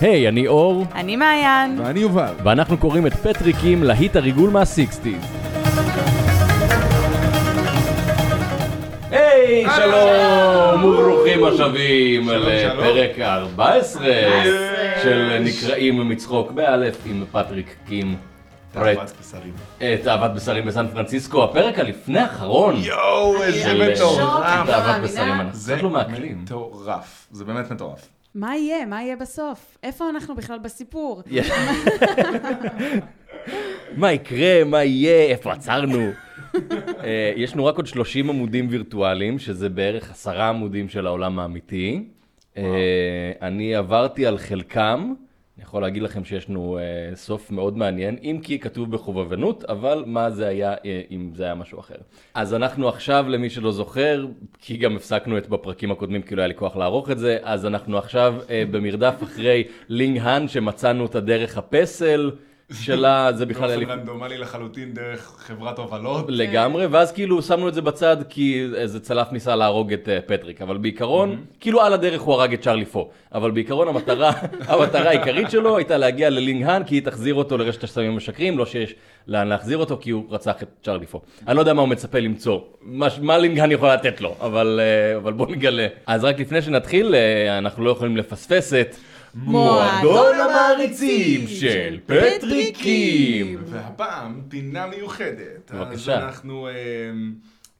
היי, אני אור, אני מעיין. ואני יובל. ואנחנו קוראים את פטריקים להיט הריגול מהסיקסטיז. היי, שלום, וברוכים השבים. לפרק ה-14 של נקרעים מצחוק באלף עם פטריק קים. פרט, תאוות בשרים. את אהבת בשרים בסן פרנסיסקו, הפרק הלפני האחרון. יואו, איזה מטורף. תאוות בשרים, אנחנו זה קצת לא מעכלים. מטורף. זה באמת מטורף. מה יהיה? מה יהיה בסוף? איפה אנחנו בכלל בסיפור? מה יקרה, מה יהיה, איפה עצרנו? אה, יש לנו רק עוד 30 עמודים וירטואליים, שזה בערך עשרה עמודים של העולם האמיתי. אה, אני עברתי על חלקם, אני יכול להגיד לכם שיש לנו אה, סוף מאוד מעניין, אם כי כתוב בחובבנות, אבל מה זה היה אה, אם זה היה משהו אחר. אז אנחנו עכשיו, למי שלא זוכר, כי גם הפסקנו את בפרקים הקודמים, כי לא היה לי כוח לערוך את זה, אז אנחנו עכשיו אה, במרדף אחרי לינג האן, שמצאנו את הדרך הפסל. שלה, זה בכלל... באופן רנדומלי לחלוטין דרך חברת הובלות. לגמרי, ואז כאילו שמנו את זה בצד כי איזה צלף ניסה להרוג את אה, פטריק, אבל בעיקרון, כאילו על הדרך הוא הרג את צ'רלי פו, אבל בעיקרון המטרה, המטרה העיקרית שלו הייתה להגיע ללינג האן כי היא תחזיר אותו לרשת הסמים המשקרים, לא שיש לאן להחזיר אותו כי הוא רצח את צ'רלי פו. אני לא יודע מה הוא מצפה למצוא, מה, מה לינג האן יכול לתת לו, אבל, אה, אבל בוא נגלה. אז רק לפני שנתחיל, אה, אנחנו לא יכולים לפספס את מועדון המעריצים של פטריקים. והפעם פינה מיוחדת. בבקשה. אז אנחנו אה,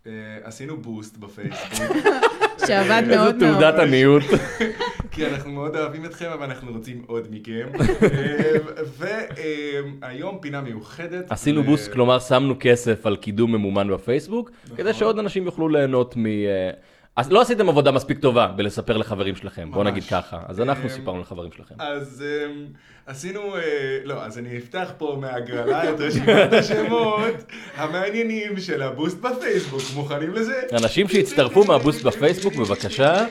אה, עשינו בוסט בפייסבוק, שעבד מאוד מאוד. תעודת עניות. כי אנחנו מאוד אוהבים אתכם, אבל אנחנו רוצים עוד מכם. והיום פינה מיוחדת. עשינו בוסט, כלומר שמנו כסף על קידום ממומן בפייסבוק, כדי שעוד אנשים יוכלו ליהנות מ... אז לא עשיתם עבודה מספיק טובה בלספר לחברים שלכם, בוא. נגיד ככה. אז אנחנו אמ, סיפרנו לחברים שלכם. אז אמ, עשינו, אה, לא, אז אני אפתח פה מהגרלה את רשימת השמות המעניינים של הבוסט בפייסבוק, מוכנים לזה? אנשים שהצטרפו מהבוסט בפייסבוק, בבקשה,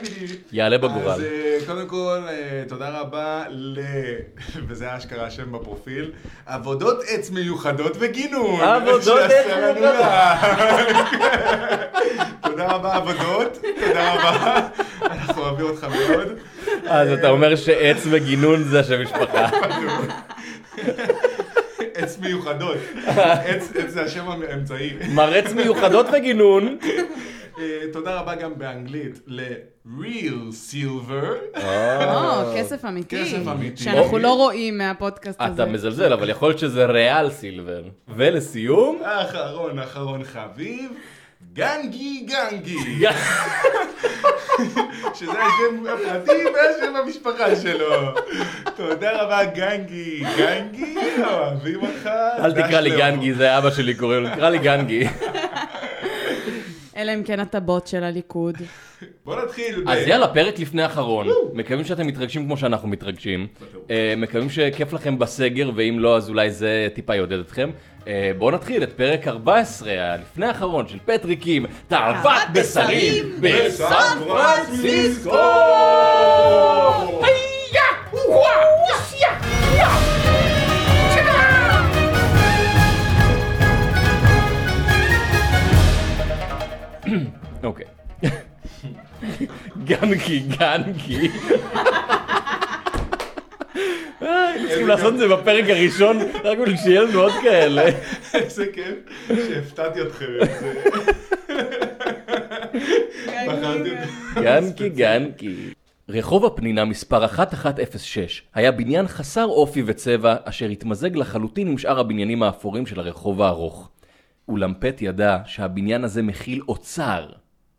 יעלה בגורל. אז אה, קודם כל, אה, תודה רבה ל... וזה אשכרה השם בפרופיל, עבודות עץ מיוחדות וגינון. עבודות עץ לה. תודה רבה עבודות, תודה רבה, אנחנו אוהבים אותך מאוד. אז אתה אומר שעץ וגינון זה השם משפחה. עץ מיוחדות, עץ זה השם האמצעי. מרץ מיוחדות וגינון. אה, תודה רבה גם באנגלית ל-real silver. או, כסף אמיתי. כסף אמיתי. שאנחנו לא רואים מהפודקאסט הזה. אתה מזלזל, אבל יכול להיות שזה ריאל סילבר. ולסיום, האחרון, אחרון חביב, גנגי גנגי. שזה השם הפרטי והשם המשפחה שלו. תודה רבה גנגי. גנגי, אוהבים אותך. אל תקרא לי גנגי, זה אבא שלי קורא לו, תקרא לי גנגי. אלא אם כן אתה בוט של הליכוד. בוא נתחיל. אז יאללה, פרק לפני האחרון. מקווים שאתם מתרגשים כמו שאנחנו מתרגשים. אה, מקווים שכיף לכם בסגר, ואם לא, אז אולי זה טיפה יעודד אתכם. אה, בואו נתחיל את פרק 14, הלפני האחרון של פטריקים, תאוות בשרים בסן פרנסיסקו! אוקיי. גנקי, גנקי. היינו צריכים לעשות את זה בפרק הראשון, רק בשביל שיהיה לנו עוד כאלה. איזה כיף שהפתעתי אתכם. גנקי, גנקי. רחוב הפנינה מספר 1106 היה בניין חסר אופי וצבע אשר התמזג לחלוטין עם שאר הבניינים האפורים של הרחוב הארוך. אולם פט ידע שהבניין הזה מכיל אוצר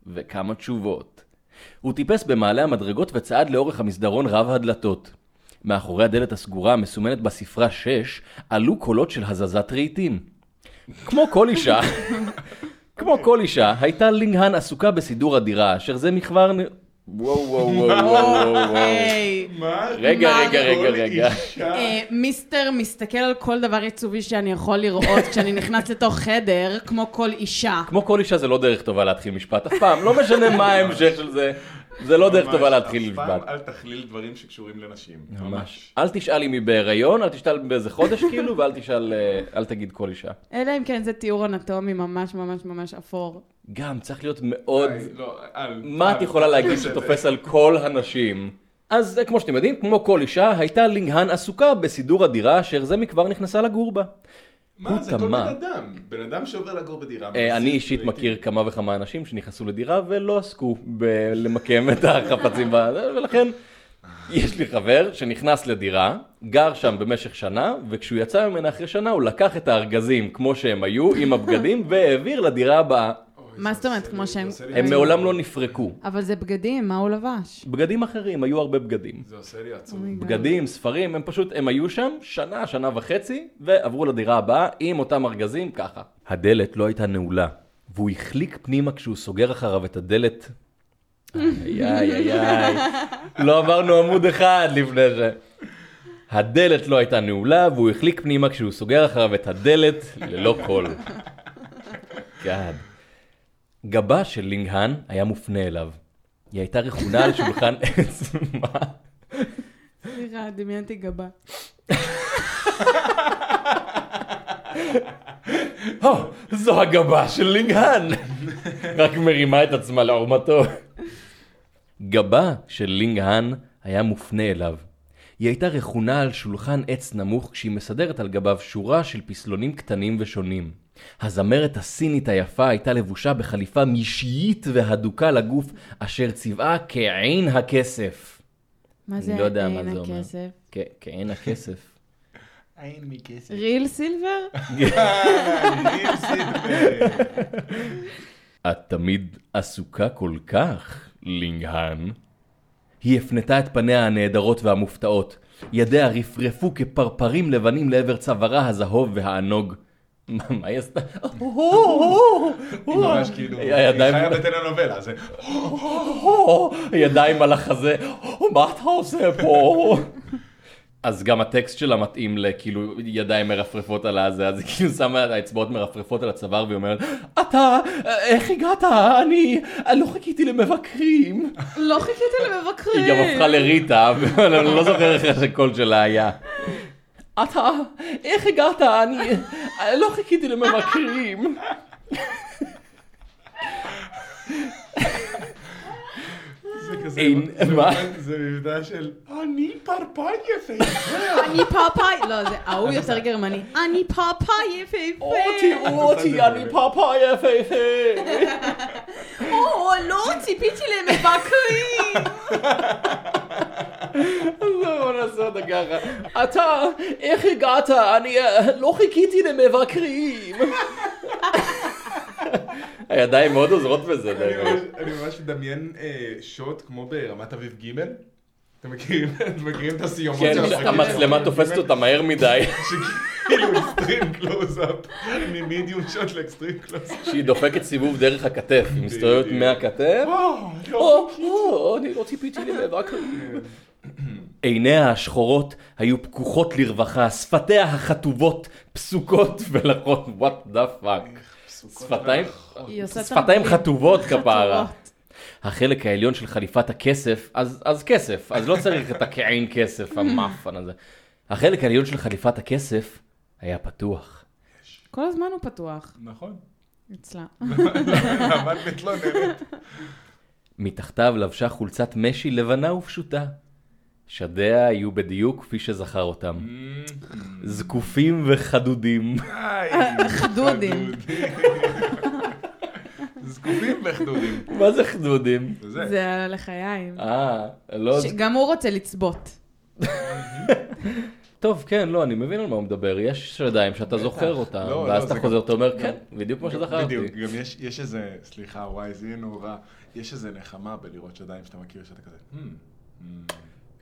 וכמה תשובות. הוא טיפס במעלה המדרגות וצעד לאורך המסדרון רב הדלתות. מאחורי הדלת הסגורה המסומנת בספרה 6 עלו קולות של הזזת רהיטים. כמו כל אישה, כמו כל אישה, הייתה לינגהן עסוקה בסידור הדירה, אשר זה מכבר... וואו וואו וואו וואו וואו. רגע? רגע, רגע, רגע. אה, מיסטר מסתכל על כל דבר עיצובי שאני יכול לראות כשאני נכנס לתוך חדר, כמו כל אישה. כמו כל אישה זה לא דרך טובה להתחיל משפט, אף פעם, לא משנה מה ההמשך של זה, זה לא דרך טובה להתחיל אף משפט. פעם אל תכליל דברים שקשורים לנשים. ממש. אל תשאל אם היא בהיריון, אל תשאל באיזה חודש כאילו, ואל תשאל, אה, אל תגיד כל אישה. אלא אם כן זה תיאור אנטומי ממש ממש ממש אפור. גם, צריך להיות מאוד... לא, מה את יכולה להגיד שתופס על כל הנשים? אז אה, כמו שאתם יודעים, כמו כל אישה, הייתה לינגהן עסוקה בסידור הדירה אשר זה מכבר נכנסה לגור בה. מה, זה כל. בן אדם. בן אדם שעובר לגור בדירה. אה, אני אישית. מכיר כמה וכמה אנשים שנכנסו לדירה ולא עסקו בלמקם את החפצים, ולכן יש לי חבר שנכנס לדירה, גר שם במשך שנה, וכשהוא יצא ממנה אחרי שנה הוא לקח את הארגזים כמו שהם היו, עם הבגדים, והעביר לדירה הבאה. מה זה זאת אומרת, כמו שהם- זה הם. מעולם לא נפרקו. אבל זה בגדים, מה הוא לבש? בגדים אחרים, היו הרבה בגדים. זה עושה לי עצוב. oh my god. בגדים, ספרים, הם פשוט, הם היו שם שנה, שנה וחצי, ועברו לדירה הבאה עם אותם ארגזים ככה. הדלת לא הייתה נעולה, והוא החליק פנימה כשהוא סוגר אחריו את הדלת. איי איי איי, לא עברנו עמוד אחד לפני ש... הדלת לא הייתה נעולה, והוא החליק פנימה כשהוא סוגר אחריו את הדלת ללא קול. גאד. גבה של לינגהן היה מופנה אליו. היא הייתה רכונה על שולחן עץ. מה? סליחה, דמיינתי גבה. או, זו הגבה של לינגהן. רק מרימה את עצמה לעומתו. גבה של לינגהן היה מופנה אליו. היא הייתה רכונה על שולחן עץ נמוך כשהיא מסדרת על גביו שורה של פסלונים קטנים ושונים. הזמרת הסינית היפה הייתה לבושה בחליפה משעית והדוקה לגוף, אשר צבעה כעין הכסף. מה זה אני לא יודע מה עין זה אומר. הכסף? כ- כעין הכסף. אין מכסף. ריל סילבר? גיל סילבר. את תמיד עסוקה כל כך, לינגהן. היא הפנתה את פניה הנהדרות והמופתעות. ידיה רפרפו כפרפרים לבנים לעבר צווארה הזהוב והענוג. מה היא עשתה? היא ממש כאילו, היא הידיים- חיה בטלנובלה, זה... ידיים על החזה, מה אתה עושה פה? אז גם הטקסט שלה מתאים לכאילו ידיים מרפרפות על הזה, אז היא כאילו שמה את האצבעות מרפרפות על הצוואר והיא אומרת, אתה, איך הגעת? אני, אני לא חיכיתי למבקרים. לא חיכיתי למבקרים. היא גם הפכה לריטה, אבל אני לא זוכר איך הקול שלה היה. אתה, איך הגעת? אני, לא חיכיתי למבקרים. זה. אין- מה? מבטא- זה מבטא של... אני פרפר יפהפה. אני פאפאי, לא, זה ההוא יותר גרמני. אני פאפאי יפהפה. או, תראו אותי, אני פאפה יפהפה. או, לא, ציפיתי למבקרים. לא, בוא נעשה אותה ככה. אתה, איך הגעת? אני אה, לא חיכיתי למבקרים. הידיים מאוד עוזרות בזה. אני. ממש- אני ממש מדמיין אה, shot כמו ברמת אביב ג' אתם מכירים את הסיומות כן, של הפרקים של שהמצלמה אביב תופסת? אותה מהר מדי. שכאילו extreme close-up, מ medium shot ל extreme close-up. שהיא דופקת סיבוב דרך הכתף, היא מסתובבת. מהכתף. וואו, לא. או, או, אני לא ציפיתי למבקרים. עיניה השחורות היו פקוחות לרווחה, שפתיה החטובות פסוקות ולחות, what the fuck. שפתיים. חטובות כפרה. החלק העליון של חליפת הכסף, אז, אז כסף, אז לא צריך את הכעין כסף המאפן הזה. החלק העליון של חליפת הכסף היה פתוח. כל הזמן הוא פתוח. נכון. אצלה. אבל מתלוננת. מתחתיו לבשה חולצת משי לבנה ופשוטה. שדיה היו בדיוק כפי שזכר אותם. זקופים וחדודים. איי, חדודים. זקופים וחדודים. מה זה חדודים? זה. על הלחיים. אה, לא... שגם הוא רוצה לצבות. טוב, כן, לא, אני מבין על מה הוא מדבר. יש שדיים שאתה. זוכר אותם, לא, ואז לא, אתה חוזר, אתה אומר, גם- כן, בדיוק כמו שזכרתי. בדיוק, גם יש, יש איזה, סליחה, וואי, זה יהיה נורא. יש איזה נחמה בלראות שדיים שאתה מכיר, שאתה כזה, "Hmm, hmm."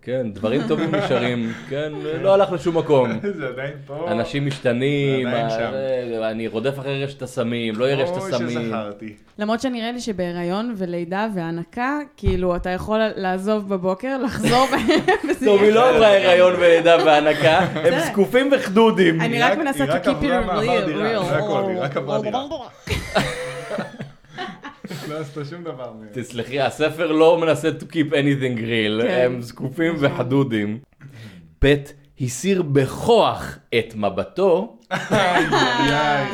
כן, דברים טובים נשארים, כן, לא הלך לשום מקום. זה עדיין פה. אנשים משתנים, אה, אני רודף אחרי רשת הסמים, לא יהיה רשת אוי, הסמים. שזכרתי. למרות שנראה לי שבהיריון ולידה והנקה, כאילו, אתה יכול לעזוב בבוקר, לחזור בהם. טוב, היא לא עברה הריון ולידה והנקה, הם זקופים וחדודים. אני היא רק רק- מנסה היא to רק keep it מעבר real, דירה, real. זה הכל, היא רק עברה דירה. לא עשתה שום דבר. תסלחי, הספר לא מנסה to keep anything real, כן. הם זקופים וחדודים. פט הסיר בכוח את מבטו, הגג.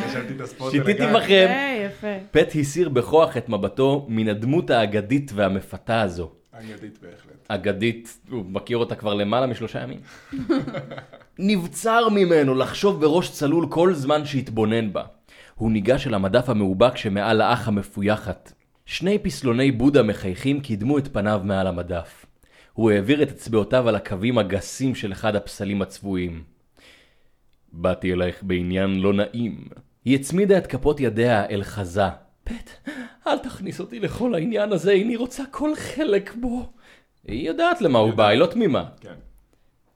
בכם. יפה. פט הסיר בכוח את מבטו מן הדמות האגדית והמפתה הזו. אגדית בהחלט. אגדית, הוא מכיר אותה כבר למעלה משלושה ימים. נבצר ממנו לחשוב בראש צלול כל זמן שהתבונן בה. הוא ניגש אל המדף המאובק שמעל האח המפויחת. שני פסלוני בודה מחייכים קידמו את פניו מעל המדף. הוא העביר את אצבעותיו על הקווים הגסים של אחד הפסלים הצבועים. באתי אלייך בעניין לא נעים. היא הצמידה את כפות ידיה אל חזה. פט, אל תכניס אותי לכל העניין הזה, איני רוצה כל חלק בו. היא יודעת למה הוא בא, היא לא תמימה. כן.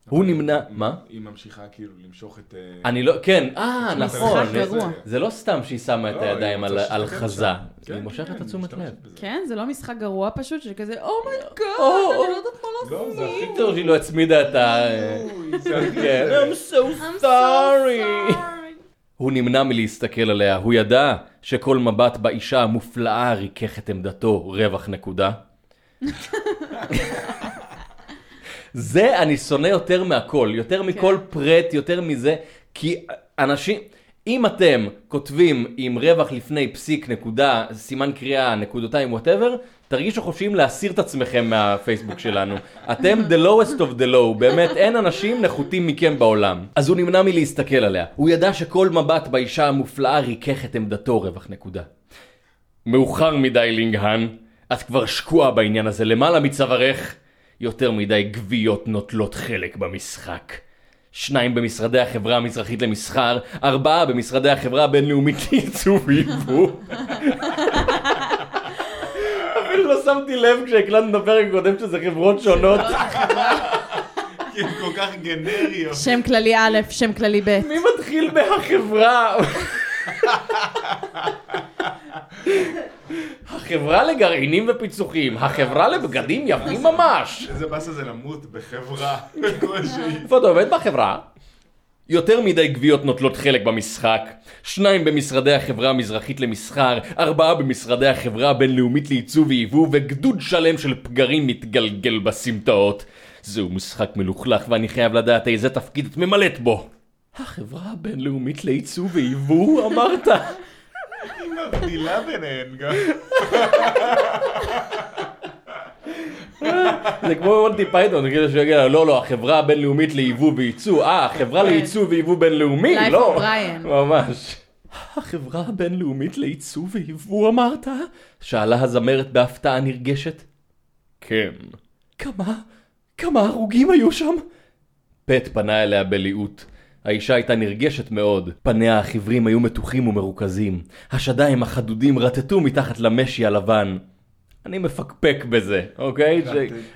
הוא נמנע, מה? היא ממשיכה כאילו למשוך את... אה, אני לא, כן, אה, נכון. זה לא סתם שהיא שמה את לא, הידיים על-. חזה. כן, היא מושכת כן, את תשומת משתמשת לב. כן, זה לא משחק גרוע פשוט, שכזה, oh my god, או, אני או. לא יודעת מה לא, לעשות. זה הכי טוב שהיא לא הצמידה את ה... כן, I'm so sorry. הוא נמנע מלהסתכל עליה, הוא ידע שכל מבט באישה המופלאה ריכך את עמדתו, רווח נקודה. זה אני שונא יותר מהכל, יותר מכל פרט, יותר מזה, כי אנשים, אם אתם כותבים עם רווח לפני פסיק נקודה, סימן קריאה, נקודותיים, whatever, תרגישו חופשיים להסיר את עצמכם מהפייסבוק שלנו. אתם the lowest of the low, באמת אין אנשים נחותים מכם בעולם. אז הוא נמנע מלהסתכל עליה. הוא ידע שכל מבט באישה המופלאה ריכך את עמדתו, רווח נקודה. מאוחר מדי לינג האן, את כבר שקועה בעניין הזה למעלה מצווארך. יותר מדי גוויות נוטלות חלק במשחק. שניים במשרדי החברה המזרחית למסחר, ארבעה במשרדי החברה הבינלאומית לייצוא ויבוא. אפילו לא שמתי לב כשהקלטנו את הפרק הקודם שזה חברות שונות. כי הן כל כך גנריות. שם כללי א', שם כללי ב'. מי מתחיל מהחברה? החברה לגרעינים ופיצוחים, החברה לבגדים יפים ממש. איזה באסה זה למות בחברה כלשהי. איפה אתה עובד בחברה? יותר מדי גוויות נוטלות חלק במשחק, שניים במשרדי החברה המזרחית למסחר, ארבעה במשרדי החברה הבינלאומית לייצוא ויבוא, וגדוד שלם של פגרים מתגלגל בסמטאות. זהו משחק מלוכלך ואני חייב לדעת איזה תפקיד את ממלאת בו. החברה הבינלאומית לייצוא ויבוא, אמרת? היא מבדילה ביניהן גם. זה כמו מונטי פייתון, כאילו שהוא יגיד, לא, לא, החברה הבינלאומית ליבוא וייצוא, אה, החברה כן. לייצוא ויבוא בינלאומי, לא. ממש. החברה הבינלאומית לייצוא ויבוא אמרת? שאלה הזמרת בהפתעה נרגשת. כן. כמה, כמה הרוגים היו שם? פט פנה אליה בליהוט. האישה הייתה נרגשת מאוד, פניה החיוורים היו מתוחים ומרוכזים. השדיים החדודים רטטו מתחת למשי הלבן. אני מפקפק בזה, אוקיי?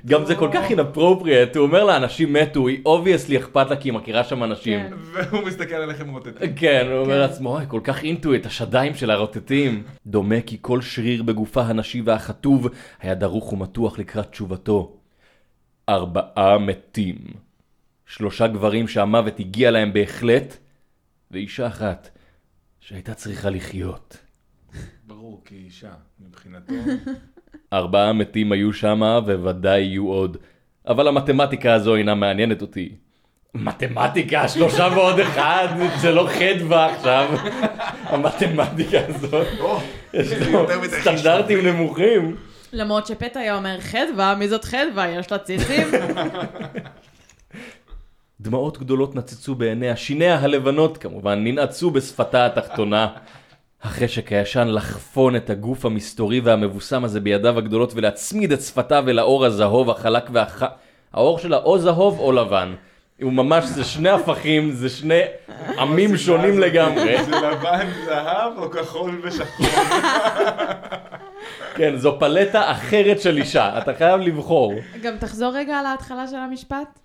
גם זה כל כך inappropriate, הוא אומר לה אנשים מתו, היא obviously אכפת לה כי היא מכירה שם אנשים. כן. והוא מסתכל עליהם רוטטים. כן, הוא אומר כן. לעצמו, אוי, כל כך into את השדיים של הרוטטים. דומה כי כל שריר בגופה הנשי והחטוב היה דרוך ומתוח לקראת תשובתו. ארבעה מתים. שלושה גברים שהמוות הגיע להם בהחלט, ואישה אחת שהייתה צריכה לחיות. ברור, כי אישה, מבחינתו. ארבעה מתים היו שמה, וודאי יהיו עוד. אבל המתמטיקה הזו אינה מעניינת אותי. מתמטיקה, שלושה ועוד אחד, זה לא חדווה עכשיו. המתמטיקה הזאת, יש לו סטנדרטים נמוכים. למרות שפט היה אומר חדווה, מי זאת חדווה? יש לה ציצים? דמעות גדולות נצצו בעיניה, שיניה הלבנות כמובן ננעצו בשפתה התחתונה. החשק הישן לחפון את הגוף המסתורי והמבוסם הזה בידיו הגדולות ולהצמיד את שפתיו אל האור הזהוב החלק והח... האור שלה או זהוב או לבן. הוא ממש, זה שני הפכים, זה שני עמים שונים לגמרי. זה לבן, זהב או כחול ושחור. כן, זו פלטה אחרת של אישה, אתה חייב לבחור. גם תחזור רגע על ההתחלה של המשפט.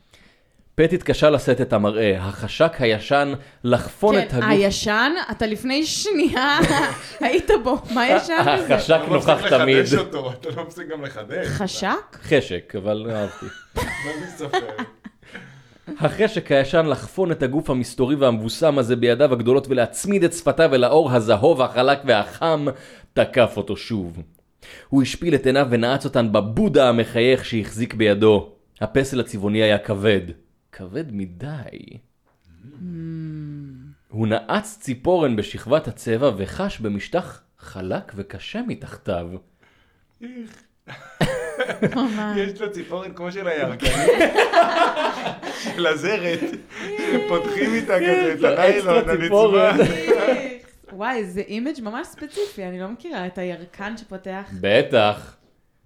פט התקשה לשאת את המראה, החשק הישן לחפון את כן, הגוף. הישן, אתה לפני שנייה היית בו, מה ישן בזה? החשק אתה לא נוכח מפסיק תמיד. לחדש אותו, אתה לא מפסיק גם לחדש. חשק? חשק, אבל אהבתי. החשק הישן לחפון את הגוף המסתורי והמבוסם הזה בידיו הגדולות ולהצמיד את שפתיו אל האור הזהוב, החלק והחם, תקף אותו שוב. הוא השפיל את עיניו ונעץ אותן בבודה המחייך שהחזיק בידו. הפסל הצבעוני היה כבד. כבד מדי. הוא נעץ ציפורן בשכבת הצבע וחש במשטח חלק וקשה מתחתיו. יש לו ציפורן כמו של הירקנים, של הזרת, שפותחים איתה כזה את הניילון אקסטרה ציפורן. הנצבע. וואי, זה image ממש ספציפי, אני לא מכירה את הירקן שפותח. בטח.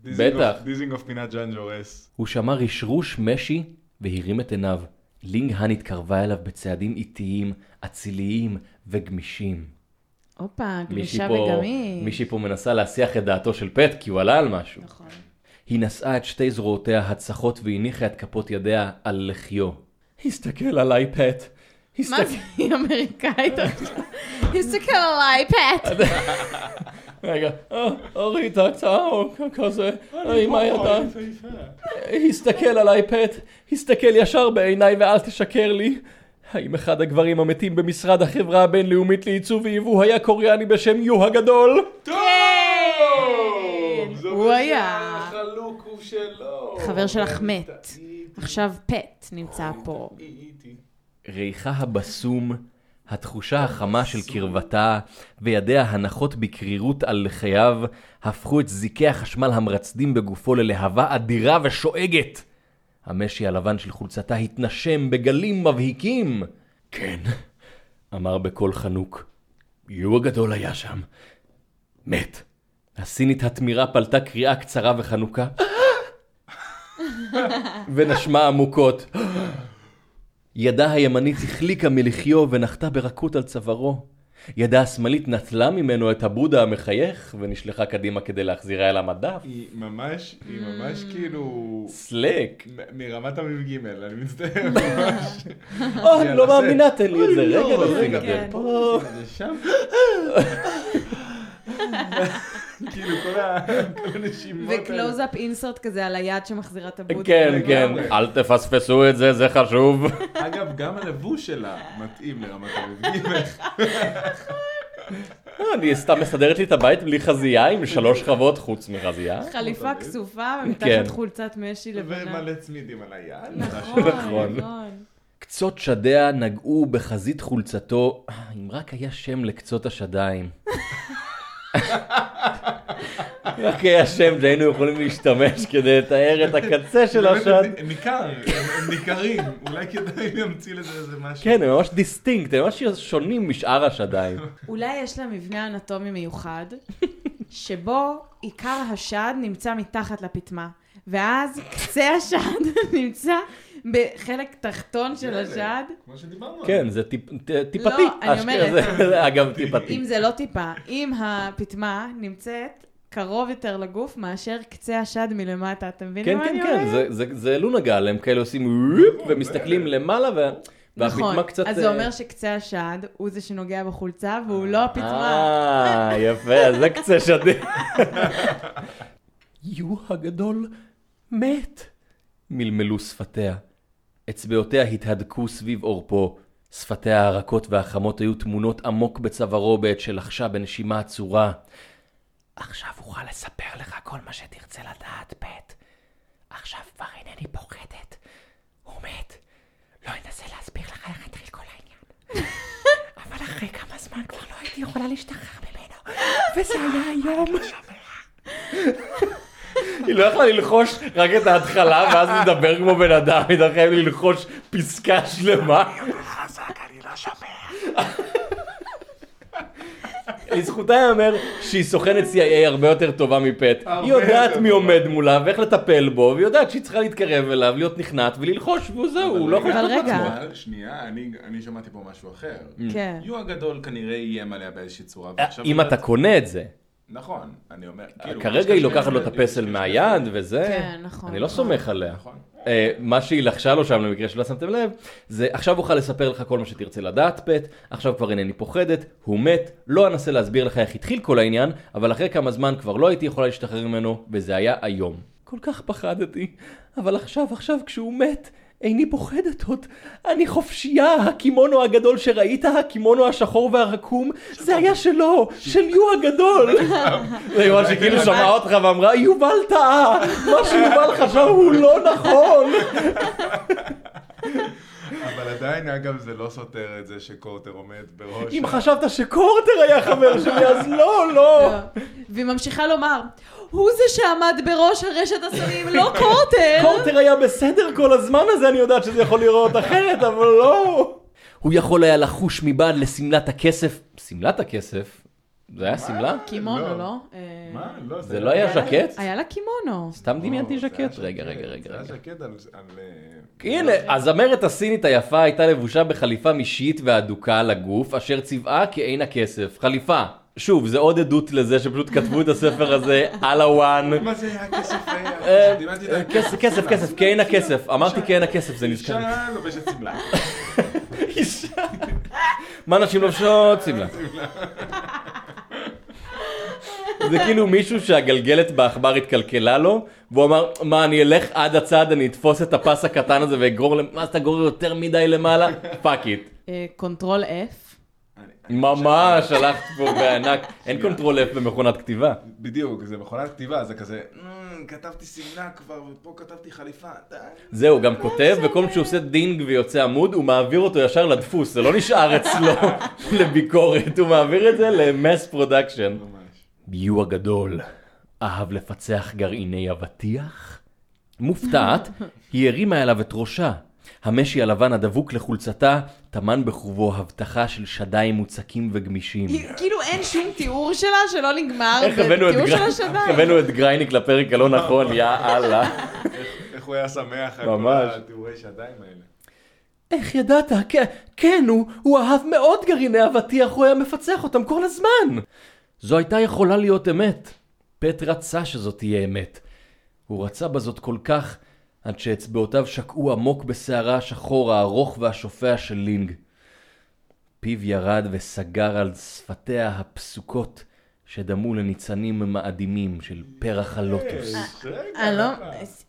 בטח. דיזנגוף פינת ז'אן ז'ורס. הוא שמע רשרוש משי והרים את עיניו. לינג האן התקרבה אליו בצעדים איטיים, אציליים וגמישים. הופה, גמישה וגמיש. מישהי פה מנסה להסיח את דעתו של פט כי הוא עלה על משהו. נכון. היא נשאה את שתי זרועותיה הצחות והניחה את כפות ידיה על לחיו. הסתכל עליי פט. מה. זה, היא אמריקאית עכשיו? הסתכל עליי, פט. רגע, אה, אורי טקטה, או כזה, אה, עם הידיים. הסתכל עליי פט, הסתכל ישר בעיניי ואל תשקר לי. האם אחד הגברים המתים במשרד החברה הבינלאומית לייצוא ויבוא היה קוריאני בשם יו הגדול? טוב! הוא היה. שהחלוק הוא שלו. חבר שלך טעיתי, מת. עכשיו פט נמצא פה. טעיתי. ריחה הבסום, התחושה החמה של קרבתה, וידיה הנחות בקרירות על לחייו, הפכו את זיקי החשמל המרצדים בגופו ללהבה אדירה ושואגת. המשי הלבן של חולצתה התנשם בגלים מבהיקים. כן, אמר בקול חנוק. יו הגדול היה שם. מת. הסינית התמירה פלטה קריאה קצרה וחנוקה. ונשמה עמוקות. ידה הימנית החליקה מלחיו ונחתה ברכות על צווארו. ידה השמאלית נטלה ממנו את הבודה המחייך ונשלחה קדימה כדי להחזירה אל המדף. היא ממש, היא ממש כאילו... סלק. מ- מרמת המ"ג, אני מצטער ממש. או, אני לא מאמינה, תן לי את זה. אוי, רגע, לא, נשים רגע, את זה כן. פה. כאילו כל הנשימות האלה. וקלוז-אפ אינסרט כזה על היד שמחזירה את הבודה. כן, כן. אל תפספסו את זה, זה חשוב. אגב, גם הלבוש שלה מתאים לרמת המ"ג. אני סתם מסדרת לי את הבית בלי חזייה עם שלוש שכבות חוץ מחזייה. חליפה כסופה כן. ומתחת חולצת משי לבנה. ומלא צמידים על היד. נכון, נכון. נכון. קצות שדיה נגעו בחזית חולצתו, אה, אם רק היה שם לקצות השדיים. רק היה שם שהיינו יכולים להשתמש כדי לתאר את הקצה של השד. הם- ניכר, הם ניכרים. אולי כדאי להמציא לזה איזה משהו. כן, הם ממש דיסטינקט, הם ממש שונים משאר השדיים. אולי יש לה מבנה אנטומי מיוחד, שבו עיקר השד נמצא מתחת לפטמה, ואז קצה השד נמצא בחלק תחתון של השד. כמו שדיברנו. כן, זה טיפתי. לא, אני אומרת. אגב טיפתי. אם זה לא טיפה, אם הפטמה נמצאת קרוב יותר לגוף מאשר קצה השד מלמטה, אתה מבין כן, מה כן, אני כן, אומרת? זה- זה- זה לונגל, הם כאלה עושים ווופ ומסתכלים למעלה, וה- נכון, קצת... אז זה אה, אומר שקצה השד הוא זה שנוגע בחולצה והוא לא הפטמה. אה, יפה, אז זה קצה שדי. יו הגדול מת. מלמלו שפתיה. אצבעותיה התהדקו סביב עורפו. שפתיה הרכות והחמות היו טמונות עמוק בצווארו בעת שלחשה בנשימה עצורה. עכשיו אוכל לספר לך כל מה שתרצה לדעת, פט. עכשיו כבר אינני פוחדת. הוא מת. לא אנסה להסביר לך איך התחיל כל העניין. אבל אחרי כמה זמן כבר לא הייתי יכולה להשתחרר ממנו, וזה היה היום. היא לא יכלה ללחוש רק את ההתחלה, ואז לדבר כמו בן אדם, היא הייתה חייבת ללחוש פסקה שלמה. לזכותה ייאמר שהיא סוכנת CIA הרבה יותר טובה מפט. היא יודעת מי. עומד מולה ואיך לטפל בו, והיא יודעת שהיא צריכה להתקרב אליו, להיות נכנעת וללחוש, וזהו, הוא לא יכול רגע. בעצמו. אבל שנייה, אני אני שמעתי פה משהו אחר. כן. יו הגדול כנראה איים עליה באיזושהי צורה. אה, אם אתה לא- קונה את זה. נכון, אני אומר, כאילו... כרגע היא לוקחת לו את הפסל מהיד וזה. כן, נכון, אני לא נכון. סומך עליה. נכון. מה שהיא לחשה לו שם למקרה שלא שמתם לב, זה עכשיו אוכל לספר לך כל מה שתרצה לדעת, פט, עכשיו כבר אינני פוחדת, הוא מת, לא אנסה להסביר לך איך התחיל כל העניין, אבל אחרי כמה זמן כבר לא הייתי יכולה להשתחרר ממנו, וזה היה היום. כל כך פחדתי, אבל עכשיו, עכשיו כשהוא מת, איני פוחדת עוד. אני חופשייה, הקימונו הגדול שראית, הקימונו השחור והרקום, זה היה שלו, של יו הגדול. זה יובל שכאילו שמעה אותך ואמרה, יובל טעה, מה שיובל חשב הוא לא נכון. אבל עדיין אגב, זה לא סותר את זה שקורטר עומד בראש. אם חשבת שקורטר היה חבר שלי, אז לא, לא. והיא ממשיכה לומר, הוא זה שעמד בראש הרשת הסמים, לא קורטר. קורטר היה בסדר כל הזמן הזה, אני יודעת שזה יכול להיראות אחרת, אבל לא. הוא יכול היה לחוש מבעד לשמלת הכסף. שמלת הכסף? זה היה שמלה? קימונו, לא. לא? אה, מה? לא, זה לא היה ז'קט? היה לה קימונו. סתם דמיינתי לא, ז'קט. רגע, רגע, רגע. זה היה. ז'קט על... אה, הנה, הזמרת הסינית היפה הייתה לבושה בחליפה משית ואדוקה על הגוף, אשר צבעה כעין הכסף. חליפה. שוב, זה עוד עדות לזה שפשוט כתבו את הספר הזה על הוואן. מה זה היה כסף? אה, אה, אה, ה- כסף, כסף, כסף, כעין הכסף. אמרתי כעין הכסף, זה נזכר. אישה לובשת שמלה. אישה. מה נשים לובשות? שמלה. זה כאילו מישהו שהגלגלת בעכבר התקלקלה לו, והוא אמר, מה, אני אלך עד הצד, אני אתפוס את הפס הקטן הזה ואגרור, מה, אתה גורר יותר מדי למעלה? fuck it. control F. ממש, הלכת פה בענק. אין control F במכונת כתיבה. בדיוק, זה מכונת כתיבה, זה כזה, "אמ, כתבתי שמלה כבר, ופה כתבתי חליפה, די. זהו, גם כותב, וכל פעם שהוא עושה דינג ויוצא עמוד, הוא מעביר אותו ישר לדפוס, זה לא נשאר אצלו לביקורת, הוא מעביר את זה ל mass production. ביו הגדול אהב לפצח גרעיני אבטיח? מופתעת, היא הרימה אליו את ראשה. המשי הלבן הדבוק לחולצתה טמן בחובו הבטחה של שדיים מוצקים וגמישים. כאילו אין שום תיאור שלה שלא נגמר בתיאור של השדיים. איך הבאנו את גרייניק לפרק הלא נכון, יא אללה. איך- הוא היה שמח על ממש. כל התיאורי שדיים האלה. איך ידעת? כן, כן, הוא, הוא אהב מאוד גרעיני אבטיח, הוא היה מפצח אותם כל הזמן. זו הייתה יכולה להיות אמת. פט רצה שזאת תהיה אמת. הוא רצה בזאת כל כך, עד שאצבעותיו שקעו עמוק בשערה השחור הארוך והשופע של לינג. פיו ירד וסגר על שפתיה הפסוקות, שדמו לניצנים מאדימים של פרח הלוטוס. אני לא... למה?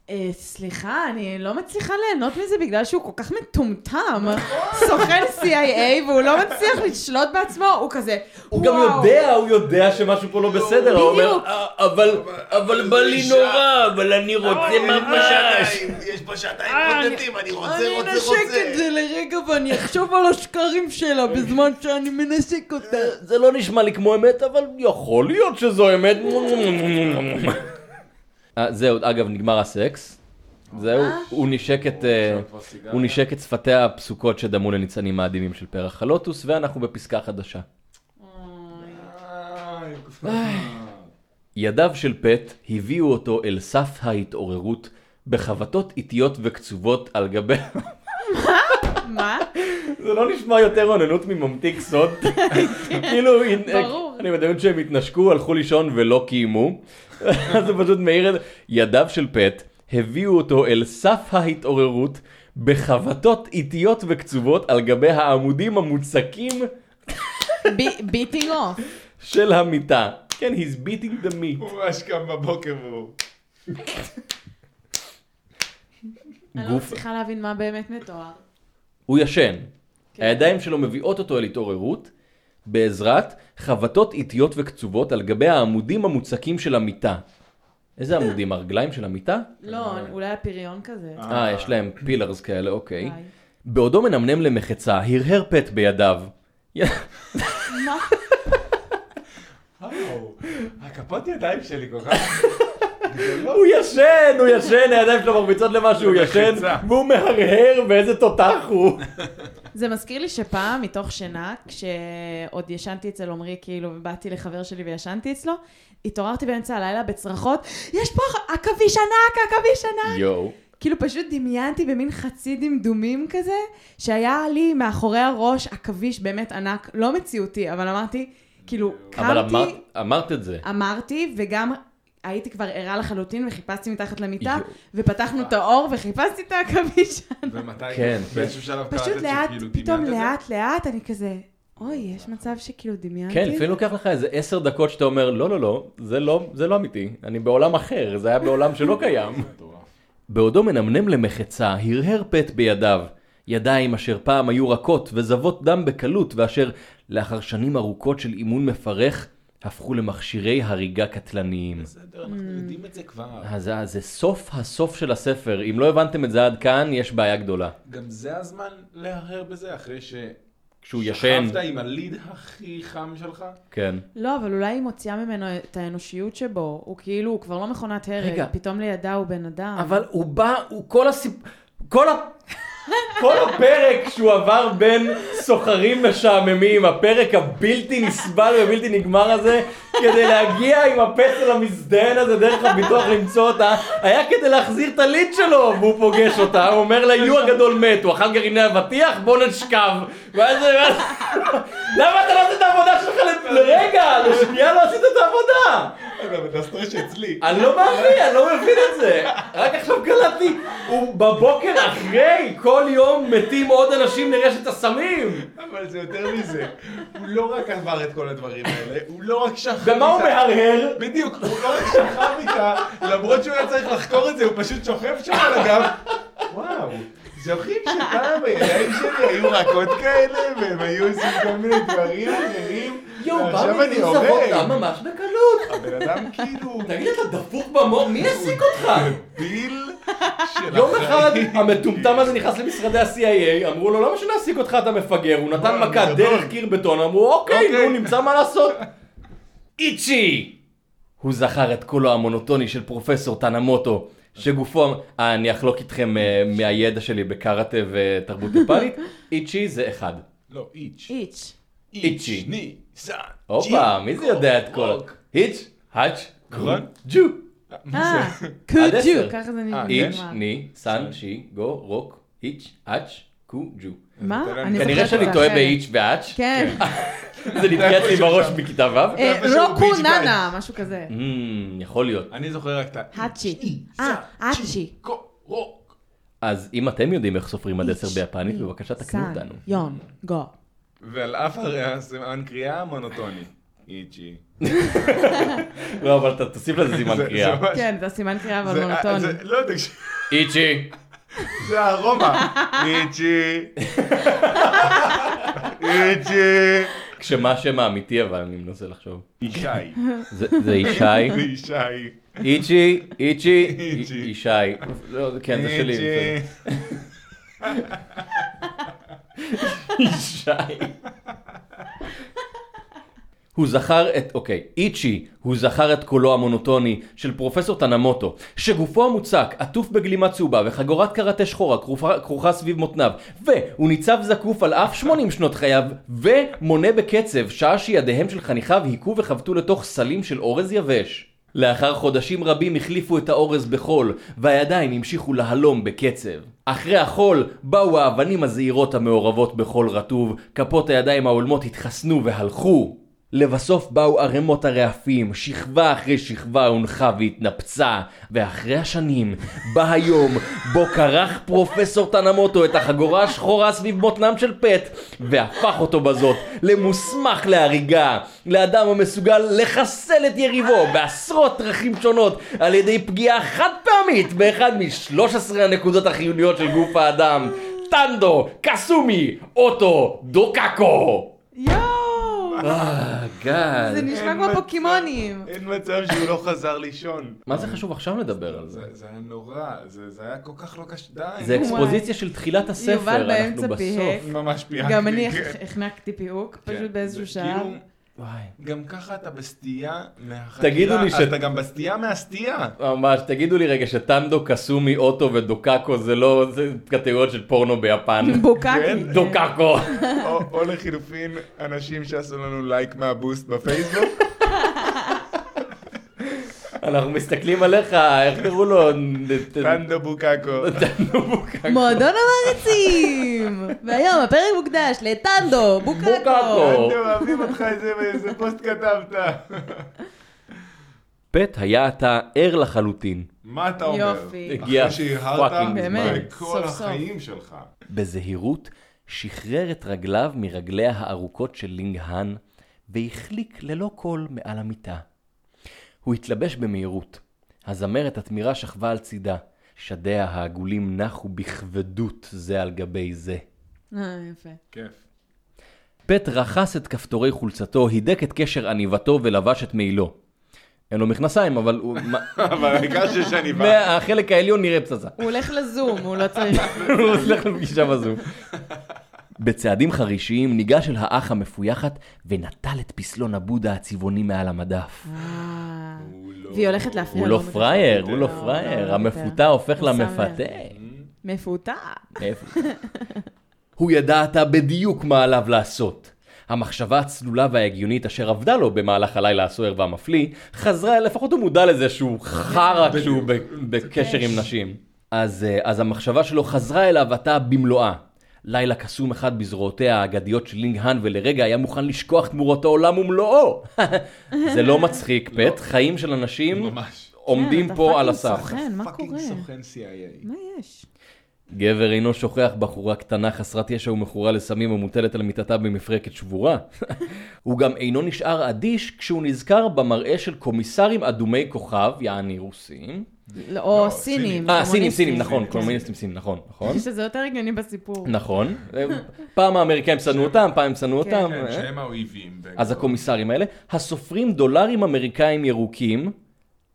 אה, סליחה, אני לא מצליחה ליהנות מזה בגלל שהוא כל כך מטומטם. סוכן CIA והוא לא מצליח לשלוט בעצמו, הוא כזה, הוא גם. יודע, הוא יודע שמשהו פה לא בסדר, הוא אומר. "אה, אבל, אבל בא לי נורא, אבל אני רוצה ממש. יש פה שעתיים אני- בודדים, אני רוצה, אני רוצה, אנשק רוצה. את זה לרגע ואני אחשוב על השקרים שלה בזמן שאני מנשק אותה. זה לא נשמע לי כמו אמת, אבל יכול להיות שזו אמת. אה, זהו, אגב, נגמר הסקס. זהו, הוא נשק את... אה. הוא נשק את שפתיה הפסוקות שדמו לניצנים מאדימים של פרח הלוטוס, ואנחנו בפסקה חדשה. ידיו של פט הביאו אותו אל סף ההתעוררות בחבטות איטיות וקצובות על גבי... מה? זה לא נשמע יותר אוננות מממתיק סוד. כאילו, ברור. אני מדמיין שהם התנשקו, הלכו לישון ולא קיימו. אז זה פשוט מאיר את. ידיו של פט הביאו אותו אל סף ההתעוררות בחבטות איטיות וקצובות על גבי העמודים המוצקים beating off. של המיטה. כן, he's beating the meat. הוא ממש קם בבוקר והוא... אני לא מצליחה להבין מה באמת מתואר. הוא ישן. כן. הידיים שלו מביאות אותו אל התעוררות בעזרת חבטות איטיות וקצובות על גבי העמודים המוצקים של המיטה. איזה עמודים? הרגליים של המיטה? לא, אולי הפריון כזה. אה, יש להם pillars כאלה, אוקיי. בעודו מנמנם למחצה, הרהר פט בידיו. מה? וואו, הכפות ידיים שלי כל כך... הוא ישן, הוא ישן, הידיים שלו מרביצות למשהו, הוא ישן. והוא מהרהר ואיזה תותח הוא. זה מזכיר לי שפעם, מתוך שינה, כשעוד ישנתי אצל עמרי, כאילו, ובאתי לחבר שלי וישנתי אצלו, התעוררתי באמצע הלילה בצרחות, יש פה עכביש ענק, עכביש ענק! יואו. כאילו פשוט דמיינתי במין חצי דמדומים כזה, שהיה לי מאחורי הראש עכביש באמת ענק, לא מציאותי, אבל אמרתי, כאילו, אבל קמתי, אמרת- אמרת את זה. אמרתי, וגם הייתי כבר ערה לחלוטין, וחיפשתי מתחת למיטה. ופתחנו את האור, וחיפשתי את העכביש הענק. ומתי? כן. באיזשהו שלב קלטת פשוט לאט, שכאילו פתאום דמיינת את זה? לאט לאט, אני כזה, אוי, יש מצב שכאילו דמיינתי. כן, לפעמים לוקח לך איזה עשר דקות שאתה אומר, לא, לא, לא, זה לא, זה לא אמיתי, אני בעולם אחר, זה היה בעולם שלא קיים. בעודו מנמנם למחצה, הרהר פט בידיו. ידיים אשר פעם היו רכות וזבות דם בקלות, ואשר לאחר שנים ארוכות של אימון מפרך, הפכו למכשירי הריגה קטלניים. בסדר, אנחנו יודעים את זה כבר. אז זה- זה סוף הסוף של הספר. אם לא הבנתם את זה עד כאן, יש בעיה גדולה. גם זה הזמן להרהר בזה, אחרי ש... כשהוא ישן. שכבת עם הליד הכי חם שלך? כן. לא, אבל אולי היא מוציאה ממנו את האנושיות שבו. הוא כאילו, הוא כבר לא מכונת הרג. רגע. פתאום לידה הוא בן אדם. אבל הוא בא, הוא כל הסיפ... כל ה... כל הפרק שהוא עבר בין סוחרים משעממים, הפרק הבלתי נסבל ובלתי נגמר הזה, כדי להגיע עם הפסל המזדיין הזה דרך הביטוח למצוא אותה, היה כדי להחזיר את הליד שלו, והוא פוגש אותה, הוא אומר לה, יו הגדול מת, הוא אכל גרעיני אבטיח, בוא נשכב. ואז למה אתה לא עושה את העבודה שלך לרגע? לשנייה לא עשית את העבודה. אני לא מאמין, אני לא מבין את זה. רק עכשיו קלטתי, הוא בבוקר אחרי, כל יום מתים עוד אנשים לרשת הסמים. אבל זה יותר מזה. הוא לא רק עבר את כל הדברים האלה, הוא לא רק שכב ומה הוא מהרהר? בדיוק, הוא לא רק שכב איתה, למרות שהוא היה צריך לחקור את זה, הוא פשוט שוכב שם על הגב. וואו, זוכרים שפעם הידיים שלי היו רכות כאלה, והם היו עושים כל מיני דברים אחרים? יואו, בא מגיל זבות הורג. ממש בקלות. הבן אדם כאילו... תגיד, אתה דפוק במוח, מי העסיק אותך? ביל של יום אחד. המטומטם הזה נכנס למשרדי ה-CIA, אמרו לו למה שנעסיק אותך אתה מפגר, הוא נתן מכה. דרך קיר בטון, אמרו אוקיי, אוקיי. נו נמצא מה לעשות. איצ'י! הוא זכר את קולו המונוטוני של פרופסור טנמוטו, שגופו, אה, אני אחלוק איתכם אה, מהידע שלי בקראטה ותרבות יפנית, איצ'י זה אחד. לא, איץ'. איץ'. איצ'י. ני, סן. הופה, מי זה יודע את כל... היץ', האץ', נכון? ג'ו. אה, עד קוג'ו. ככה זה נשמע. איץ', ני, סן, שי, גו, רוק, איץ', אץ', קו, ג'ו. מה? כנראה שאני טועה. באיץ' ואץ', כן. זה נתקע אצלי בראש בכיתה ו'. אה, רוקו נאנה, משהו כזה. אמ, יכול להיות. אני זוכר רק את ה... האצ'י. אה, האצ'י. אז אם אתם יודעים איך סופרים עד עשר ביפנית, ני, בבקשה תקנו אותנו. יון, גו. ועל אף הסימן קריאה מונוטוני. איצ'י. לא, אבל אתה תוסיף לזה סימן קריאה. כן, זה הסימן קריאה אבל מונוטוני. לא, תקשיב. איצ'י. זה הרומא. איצ'י. איצ'י. כשמה השם האמיתי אבל אני מנסה לחשוב. ישי. זה זה ישי. איצ'י, איצ'י. ישי. לא, כן, זה שלי. ישי. הוא זכר את, אוקיי, איצ'י, הוא זכר את קולו המונוטוני של פרופסור טנמוטו, שגופו המוצק עטוף בגלימה צהובה וחגורת קראטה שחורה כרוכה, סביב מותניו, והוא ניצב זקוף על אף 80 שנות חייו, ומונה בקצב שעה שידיהם של חניכיו היכו וחבטו לתוך סלים של אורז יבש. לאחר חודשים רבים החליפו את האורז בחול, והידיים המשיכו להלום בקצב. אחרי החול באו האבנים הזעירות המעורבות בחול רטוב, כפות הידיים ההולמות התחסנו והלכו. לבסוף באו ערימות הרעפים, שכבה אחרי שכבה הונחה והתנפצה, ואחרי השנים בא היום בו כרך פרופסור טנמוטו את החגורה השחורה סביב מותנם של פט, והפך אותו בזאת למוסמך להריגה, לאדם המסוגל לחסל את יריבו בעשרות דרכים שונות על ידי פגיעה חד פעמית באחד מ-13 הנקודות החיוניות של גוף האדם, טנדו, קסומי, אוטו, דוקקו. יואו! אה, גאד. זה נשמע כמו. פוקימונים. אין מצב שהוא לא חזר לישון. מה זה חשוב עכשיו לדבר על זה? זה היה נורא, זה היה כל כך לא קשה, די. זה אקספוזיציה של תחילת הספר, יובל באמצע אנחנו פיהק. בסוף. ממש פיהקתי. גם אני כן. החנקתי פיהוק, כן. פשוט באיזשהו זה שלב. כאילו, וואי. גם ככה אתה בסטייה מהחקירה. תגידו לי ש- אתה גם בסטייה מהסטייה. ממש, תגידו לי רגע שטנדו, קסומי, אוטו ודוקקו זה לא, זה קטגוריות של פורנו ביפן. בוקקי. כן? דוקקו. או- או לחילופין, אנשים שעשו לנו לייק מהבוסט בפייסבוק. אנחנו מסתכלים עליך, איך קראו לו? טנדו בוקקו. טנדו בוקקו. מועדון המעריצים! והיום הפרק מוקדש לטנדו, בוקקו. בוקקו. טנדו, אוהבים אותך איזה פוסט כתבת. פט היה עתה ער לחלוטין. מה אתה אומר? יופי. הגיע fucking באמת, בכל. החיים שלך. בזהירות שחרר את רגליו מרגליה הארוכות של לינג האן, והחליק ללא קול מעל המיטה. הוא התלבש במהירות. הזמרת התמירה שכבה על צידה. שדיה העגולים נחו בכבדות זה על גבי זה. אה, יפה. כיף. פט רכס את כפתורי חולצתו, הידק את קשר עניבתו ולבש את מעילו. אין לו מכנסיים, אבל הוא... אבל העיקר שיש עניבה. מהחלק העליון נראה פצצה. הוא הולך לזום, הוא לא צריך... הוא הולך לפגישה בזום. בצעדים חרישיים ניגש אל האח המפויחת ונטל את פסלון הבודה הצבעוני מעל המדף. אה, לא- והיא הולכת להפריע הוא. לא פראייר, הוא לא לא, פראייר, לא, המפותה הופך למפתה. מפותה. הוא ידע עתה בדיוק מה עליו לעשות. המחשבה הצלולה וההגיונית אשר עבדה לו במהלך הלילה הסוער והמפליא, חזרה, לפחות הוא מודע לזה שהוא חרא כשהוא בקשר עם נשים. אז, אה, אז המחשבה שלו חזרה אליו עתה במלואה. לילה קסום אחד בזרועותיה האגדיות של לינג האן, ולרגע היה מוכן לשכוח תמורות העולם ומלואו. זה לא מצחיק, פט, חיים של אנשים. עומדים כן, פה על fucking הסף. סוכן, מה fucking קורה? סוכן CIA. מה יש? גבר אינו שוכח בחורה קטנה חסרת ישע ומכורה לסמים המוטלת על מיטתה במפרקת שבורה. הוא גם אינו נשאר אדיש כשהוא נזכר במראה של קומיסרים אדומי כוכב, יעני רוסים. לא, או לא, סינים. אה, סינים. סינים, נכון. קומוניסטים סינים, נכון, נכון. שזה יותר הגיוני בסיפור. נכון. פעם האמריקאים שנאו אותם, פעם הם שנאו כן. אותם. כן, אה? שהם האויבים. אז הקומיסרים האלה, הסופרים דולרים אמריקאים ירוקים,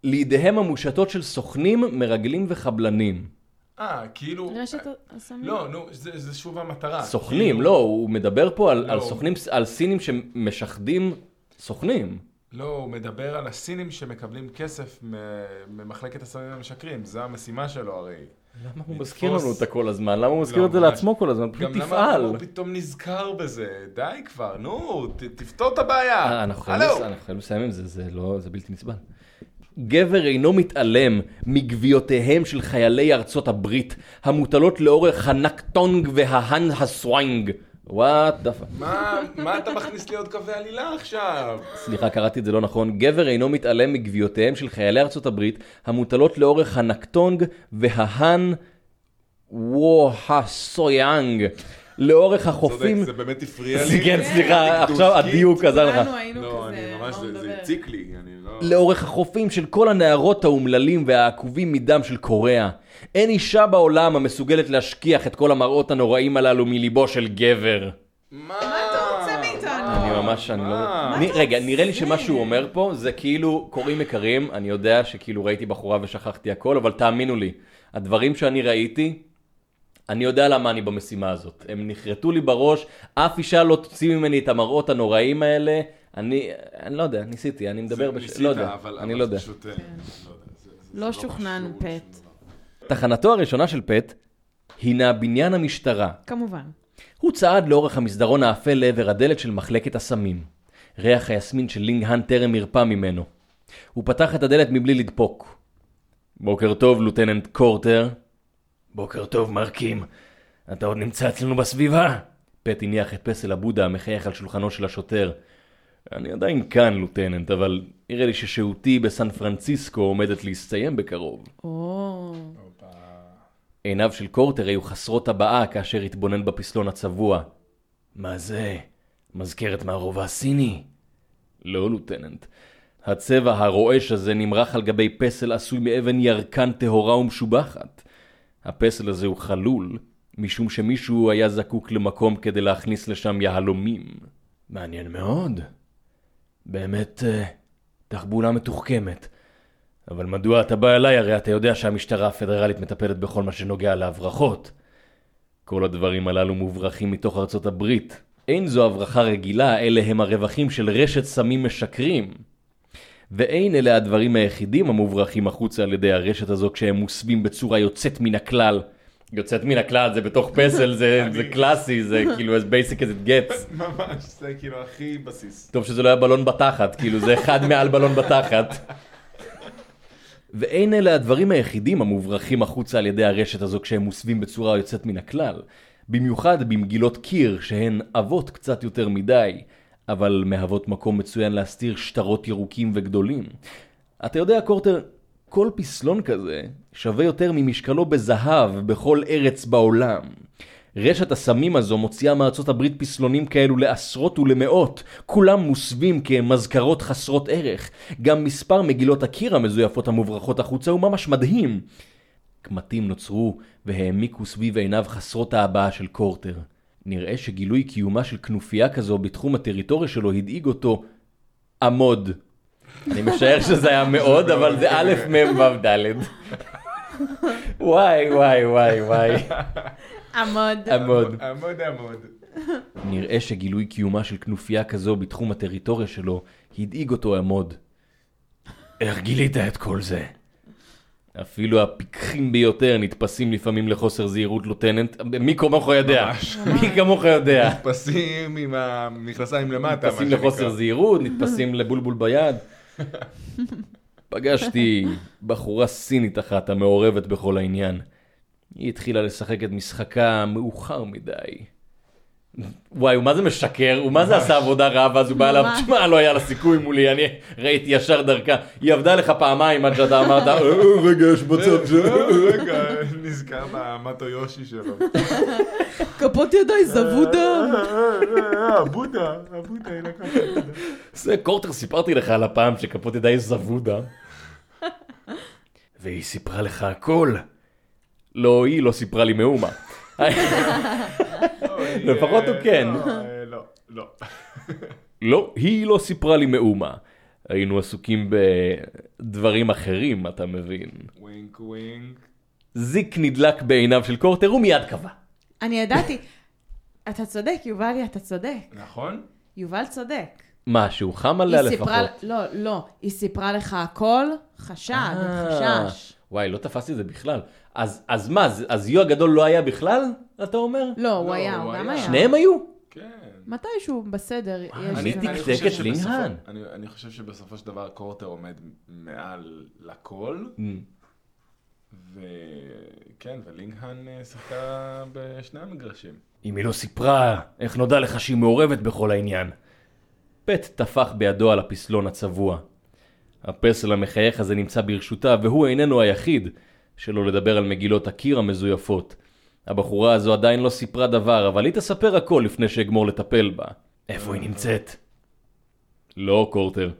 לידיהם המושטות של סוכנים, מרגלים וחבלנים. אה, כאילו... רשת הסמים? לא, נו, זה זה שוב המטרה. סוכנים, כאילו- לא, הוא מדבר פה על, לא. על סוכנים, על סינים שמשחדים סוכנים. לא, הוא מדבר על הסינים שמקבלים כסף ממחלקת הסמים המשקרים, זו המשימה שלו הרי. למה הוא לתפוס- מזכיר לנו אותה כל הזמן? למה הוא מזכיר לא, את זה ממש. לעצמו כל הזמן? פשוט גם למה תפעל. הוא פתאום נזכר בזה? די כבר, נו, ת- תפתור את הבעיה. אה, חייבים אנחנו חייבים לסיים עם זה, זה לא, זה בלתי נסבל. גבר אינו מתעלם מגוויותיהם של חיילי ארצות הברית, המוטלות לאורך הנקטונג וההאן הסוואנג. What the fuck. מה, מה אתה מכניס לי עוד קווי עלילה עכשיו? סליחה, קראתי את זה לא נכון. גבר אינו מתעלם מגוויותיהם של חיילי ארצות הברית, המוטלות לאורך הנקטונג וההאן ווהסויאנג. לאורך צודק, החופים... זה באמת הפריע לי. כן, סליחה, עכשיו. הדיוק עזר לך. כולנו היינו לא, אני ממש, זה-. הציק לי, אני. לאורך החופים של כל הנערות האומללים והעקובים מדם של קוריאה. אין אישה בעולם המסוגלת להשכיח את כל המראות הנוראים הללו מליבו של גבר. מה אתה רוצה מאיתנו? אני ממש, אני לא... מה? רגע, נראה לי שמה שהוא אומר פה זה כאילו, קוראים יקרים, אני יודע שכאילו ראיתי בחורה ושכחתי הכל, אבל תאמינו לי, הדברים שאני ראיתי, אני יודע למה אני במשימה הזאת. הם נחרטו לי בראש, אף אישה לא תוציא ממני את המראות הנוראים האלה. אני, אני לא יודע, ניסיתי, אני מדבר בש... ניסית, לא יודע, אבל- אני אבל לא יודע. פשוט, אה, לא יודע, זה- זה- לא זה שוכנענו, לשום פט. תחנתו הראשונה של פט הינה בניין המשטרה. כמובן. הוא צעד לאורך המסדרון האפל לעבר הדלת של מחלקת הסמים. ריח היסמין של לינג האן טרם הרפא ממנו. הוא פתח את הדלת מבלי לדפוק. בוקר טוב, לוטננט קורטר. בוקר טוב, מרקים. אתה עוד נמצא אצלנו בסביבה? פט הניח את פסל הבודה המחייך על שולחנו של השוטר. אני עדיין כאן, לוטננט, אבל נראה לי ששהותי בסן פרנציסקו עומדת להסתיים בקרוב. או. עיניו של קורטר היו חסרות הבעה כאשר התבונן בפסלון הצבוע. מה זה? מזכרת מהרובע הסיני? לא, לוטננט. הצבע הרועש הזה נמרח על גבי פסל עשוי מאבן ירקן טהורה ומשובחת. הפסל הזה הוא חלול, משום שמישהו היה זקוק למקום כדי להכניס לשם יהלומים. מעניין מאוד. באמת, אה, תחבולה מתוחכמת. אבל מדוע אתה בא אליי? הרי אתה יודע שהמשטרה הפדרלית מטפלת בכל מה שנוגע להברחות. כל הדברים הללו מוברחים מתוך ארצות הברית. אין זו הברחה רגילה, אלה הם הרווחים של רשת סמים משקרים. ואין אלה הדברים היחידים המוברחים החוצה על ידי הרשת הזו כשהם מוסווים בצורה יוצאת מן הכלל. יוצאת מן הכלל זה בתוך פסל, זה, זה קלאסי, זה כאילו as basic as it gets. ממש, זה כאילו הכי בסיס. טוב שזה לא היה בלון בתחת, כאילו זה אחד מעל בלון בתחת. ואין אלה הדברים היחידים המוברחים החוצה על ידי הרשת הזו כשהם מוסווים בצורה יוצאת מן הכלל. במיוחד במגילות קיר שהן עבות קצת יותר מדי, אבל מהוות מקום מצוין להסתיר שטרות ירוקים וגדולים. אתה יודע, קורטר, כל פסלון כזה שווה יותר ממשקלו בזהב בכל ארץ בעולם. רשת הסמים הזו מוציאה מארצות הברית פסלונים כאלו לעשרות ולמאות, כולם מוסווים כמזכרות חסרות ערך. גם מספר מגילות הקיר המזויפות המוברחות החוצה הוא ממש מדהים. קמטים נוצרו והעמיקו סביב עיניו חסרות ההבעה של קורטר. נראה שגילוי קיומה של כנופיה כזו בתחום הטריטוריה שלו הדאיג אותו עמוד. אני משער שזה היה מאוד, אבל זה א', מ', ו', ד'. וואי, וואי, וואי, וואי. עמוד. עמוד. עמוד עמוד. נראה שגילוי קיומה של כנופיה כזו בתחום הטריטוריה שלו הדאיג אותו עמוד. איך גילית את כל זה? אפילו הפיקחים ביותר נתפסים לפעמים לחוסר זהירות לוטננט. מי כמוך יודע? ממש. מי כמוך יודע? נתפסים עם המכנסיים למטה, נתפסים. לחוסר זהירות, נתפסים לבולבול ביד. פגשתי בחורה סינית אחת המעורבת בכל העניין. היא התחילה לשחק את משחקה מאוחר מדי. וואי, הוא מה זה משקר? הוא מה זה עשה עבודה רעה ואז הוא בא אליו. תשמע, לא היה לה סיכוי מולי, אני ראיתי ישר דרכה. היא עבדה לך פעמיים עד שאתה אמרת, "אה, רגע, יש בצד ש... רגע, נזכר במטו יושי שלו. כפות ידיי זבו דם. הבודה, הבודה, היא לקחה. זה קורטר, סיפרתי לך על הפעם שכפות ידיי זבו דם. והיא סיפרה לך הכל. לא, היא לא סיפרה לי מאומה. לפחות הוא כן. לא, אה, לא, לא. לא, היא לא סיפרה לי מאומה. היינו עסוקים בדברים אחרים, אתה מבין. ווינק ווינק. זיק נדלק בעיניו של קורטר ומיד קבע. אני ידעתי. אתה צודק, יובלי, אתה צודק. נכון? יובל צודק. מה, שהוא חם עליה לפחות? סיפרה, לא, לא, היא סיפרה לך הכל, חשד, אה, חשש. וואי, לא תפסתי את זה בכלל. אז, אז מה, אז- אז יו הגדול לא היה בכלל, אתה אומר? לא, הוא לא, היה, הוא גם היה. שניהם היו? כן. מתישהו, בסדר. אני תקתק חושב את לינגהן. אני- אני חושב שבסופו של דבר קורטר עומד מעל לכל, וכן, ולינגהן אה, שיחקה בשני המגרשים. אם היא לא סיפרה, איך נודע לך שהיא מעורבת בכל העניין? פט טפח בידו על הפסלון הצבוע. הפסל המחייך הזה נמצא ברשותה, והוא איננו היחיד, שלא לדבר על מגילות הקיר המזויפות. הבחורה הזו עדיין לא סיפרה דבר, אבל היא תספר הכל לפני שאגמור לטפל בה. איפה היא נמצאת? לא, קורטר.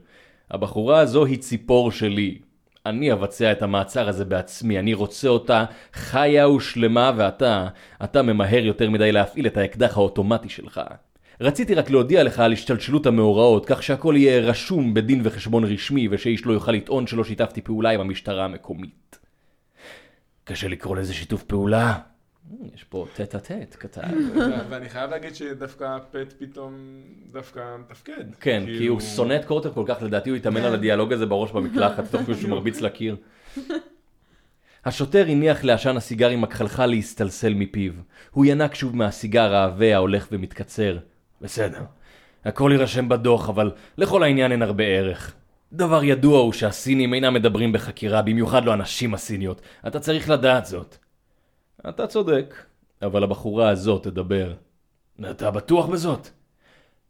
הבחורה הזו היא ציפור שלי. אני אבצע את המעצר הזה בעצמי, אני רוצה אותה חיה ושלמה, ואתה, אתה ממהר יותר מדי להפעיל את האקדח האוטומטי שלך. רציתי רק להודיע לך על השתלשלות המאורעות, כך שהכל יהיה רשום בדין וחשבון רשמי, ושאיש לא יוכל לטעון שלא שיתפתי פעולה עם המשטרה המקומית. קשה לקרוא לזה שיתוף פעולה. יש פה טט ה טט כתב. ואני חייב להגיד שדווקא פט פתאום דווקא מתפקד. כן, כי כאילו- הוא שונא את קורטר כל כך, לדעתי הוא התאמן על הדיאלוג הזה בראש במקלחת, תוך שהוא מרביץ לקיר. השוטר הניח לעשן הסיגרים הכחלחל להסתלסל מפיו. הוא ינק שוב מהסיגר העבה ההולך ומתקצר. בסדר, הכל יירשם בדוח, אבל לכל העניין אין הרבה ערך. דבר ידוע הוא שהסינים אינם מדברים בחקירה, במיוחד לא הנשים הסיניות. אתה צריך לדעת זאת. אתה צודק, אבל הבחורה הזאת תדבר. אתה בטוח בזאת?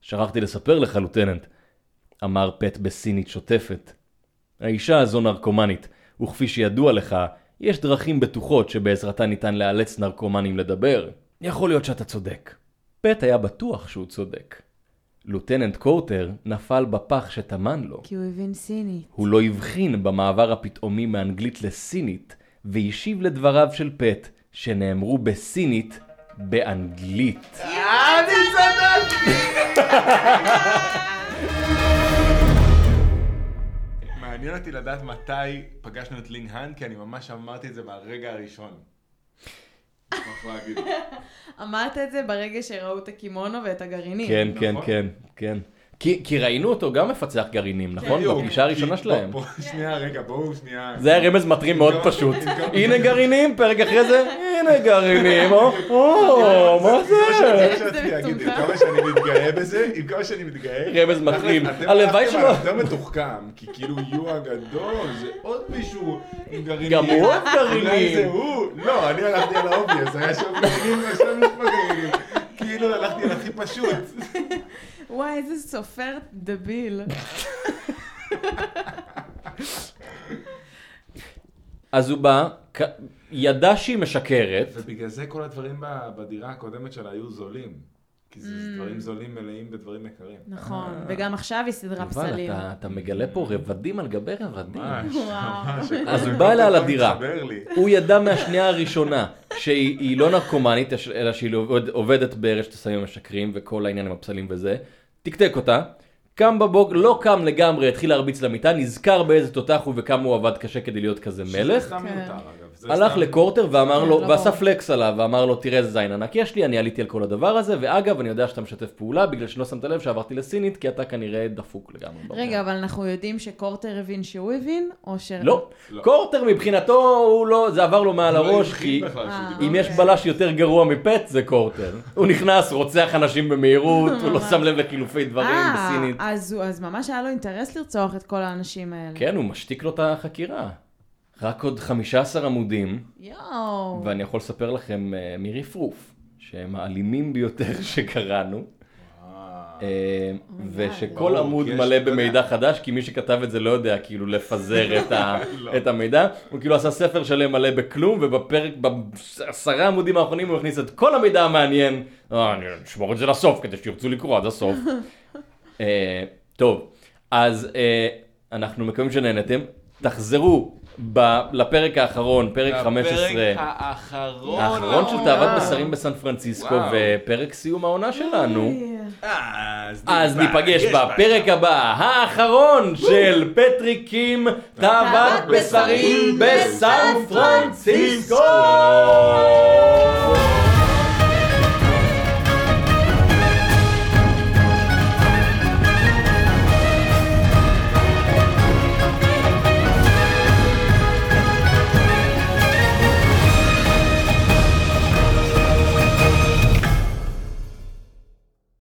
שכחתי לספר לך, לוטננט, אמר פט בסינית שוטפת. האישה הזו נרקומנית, וכפי שידוע לך, יש דרכים בטוחות שבעזרתה ניתן לאלץ נרקומנים לדבר. יכול להיות שאתה צודק. פט היה בטוח שהוא צודק. לוטננט קורטר נפל בפח שטמן לו. כי הוא הבין סינית. הוא לא הבחין במעבר הפתאומי מאנגלית לסינית, והשיב לדבריו של פט, שנאמרו בסינית, באנגלית. אני צדקתי! מעניין אותי לדעת מתי פגשנו את לינגהן, כי אני ממש אמרתי את זה מהרגע הראשון. מוכרח להגיד. אמרת את זה ברגע שראו את הקימונו ואת הגרעינים. כן, כן, נכון. כן, כן. כי, כי ראינו אותו גם מפצח גרעינים, נכון? בדיוק, בפגישה הראשונה שלהם. שנייה, רגע, בואו שנייה. זה היה רמז מטרים מאוד פשוט. גם- הנה גרעינים, פרק אחרי זה, הנה גרעינים, או, או, מה זה עם כמה שאני מתגאה בזה, עם כמה שאני מתגאה. רמז אתם הלוואי שלא- על יותר מתוחכם, כי כאילו יו הגדול, זה עוד מישהו עם גרעינים. גם הוא אוהב אולי גרעינים. זה הוא. לא, אני הלכתי על ה obvious, היה שם גרעינים, יש פה גרעינים. כאילו הלכתי על הכי פשוט. וואי, איזה סופר דביל. אז הוא בא, ידע שהיא משקרת, ובגלל זה כל הדברים בדירה הקודמת שלה היו זולים. כי זה דברים זולים מלאים בדברים יקרים. נכון, וגם עכשיו היא סדרה פסלים. אתה- אתה מגלה פה רבדים על גבי רבדים. ממש. ממש. אז הוא בא אליה לדירה. הוא ידע מהשנייה הראשונה שהיא היא לא נרקומנית, אלא שהיא עובד- עובדת ברשת הסמים המשקרים וכל העניין עם הפסלים וזה. תקתק אותה. קם בבוקר, לא קם לגמרי, התחיל להרביץ למיטה, נזכר באיזה תותח הוא וכמה הוא עבד קשה כדי להיות כזה שזה מלך. סתם כן. מיותר, אגב. הלך לקורטר ואמר כן, לו, לא ועשה. פלקס עליו, ואמר לו, תראה איזה זין ענק יש לי, אני עליתי על כל הדבר הזה, ואגב, אני יודע שאתה משתף פעולה, בגלל שלא שמת לב שעברתי לסינית, כי אתה כנראה דפוק לגמרי. רגע, אבל אנחנו יודעים שקורטר הבין שהוא הבין, או ש... לא, לא. קורטר מבחינתו, הוא לא, זה עבר לו מעל לא הראש, כי אה. אם יש. בלש יותר גרוע מפט, זה קורטר. הוא נכנס, רוצח אנשים במהירות, הוא לא שם לב לחילופי דברים אה, בסינית. אז ממש היה לו אינטרס לרצוח את כל האנשים האלה. כן, הוא משתיק לו את החקירה. רק עוד 15 עמודים, יואו. ואני יכול לספר לכם אה, מרפרוף, שהם האלימים ביותר שקראנו. אה, ושכל ברור, עמוד יש- מלא אתה יודע. במידע חדש, כי מי שכתב את זה לא יודע כאילו לפזר את, ה, לא. את המידע. הוא כאילו עשה ספר שלם מלא בכלום, ובפרק, בעשרה עמודים האחרונים הוא הכניס את כל המידע המעניין. אה, אני אשמור את זה לסוף כדי שירצו לקרוא עד הסוף. אה, טוב, אז אה, אנחנו מקווים שנהנתם. תחזרו ב, לפרק האחרון, פרק 15. הפרק האחרון. האחרון של. תאוות בשרים בסן פרנסיסקו, וואו. ופרק סיום העונה שלנו. אז אז ניפגש בפרק הבא, האחרון של פטריק קים, תאוות בשרים בסן פרנסיסקו!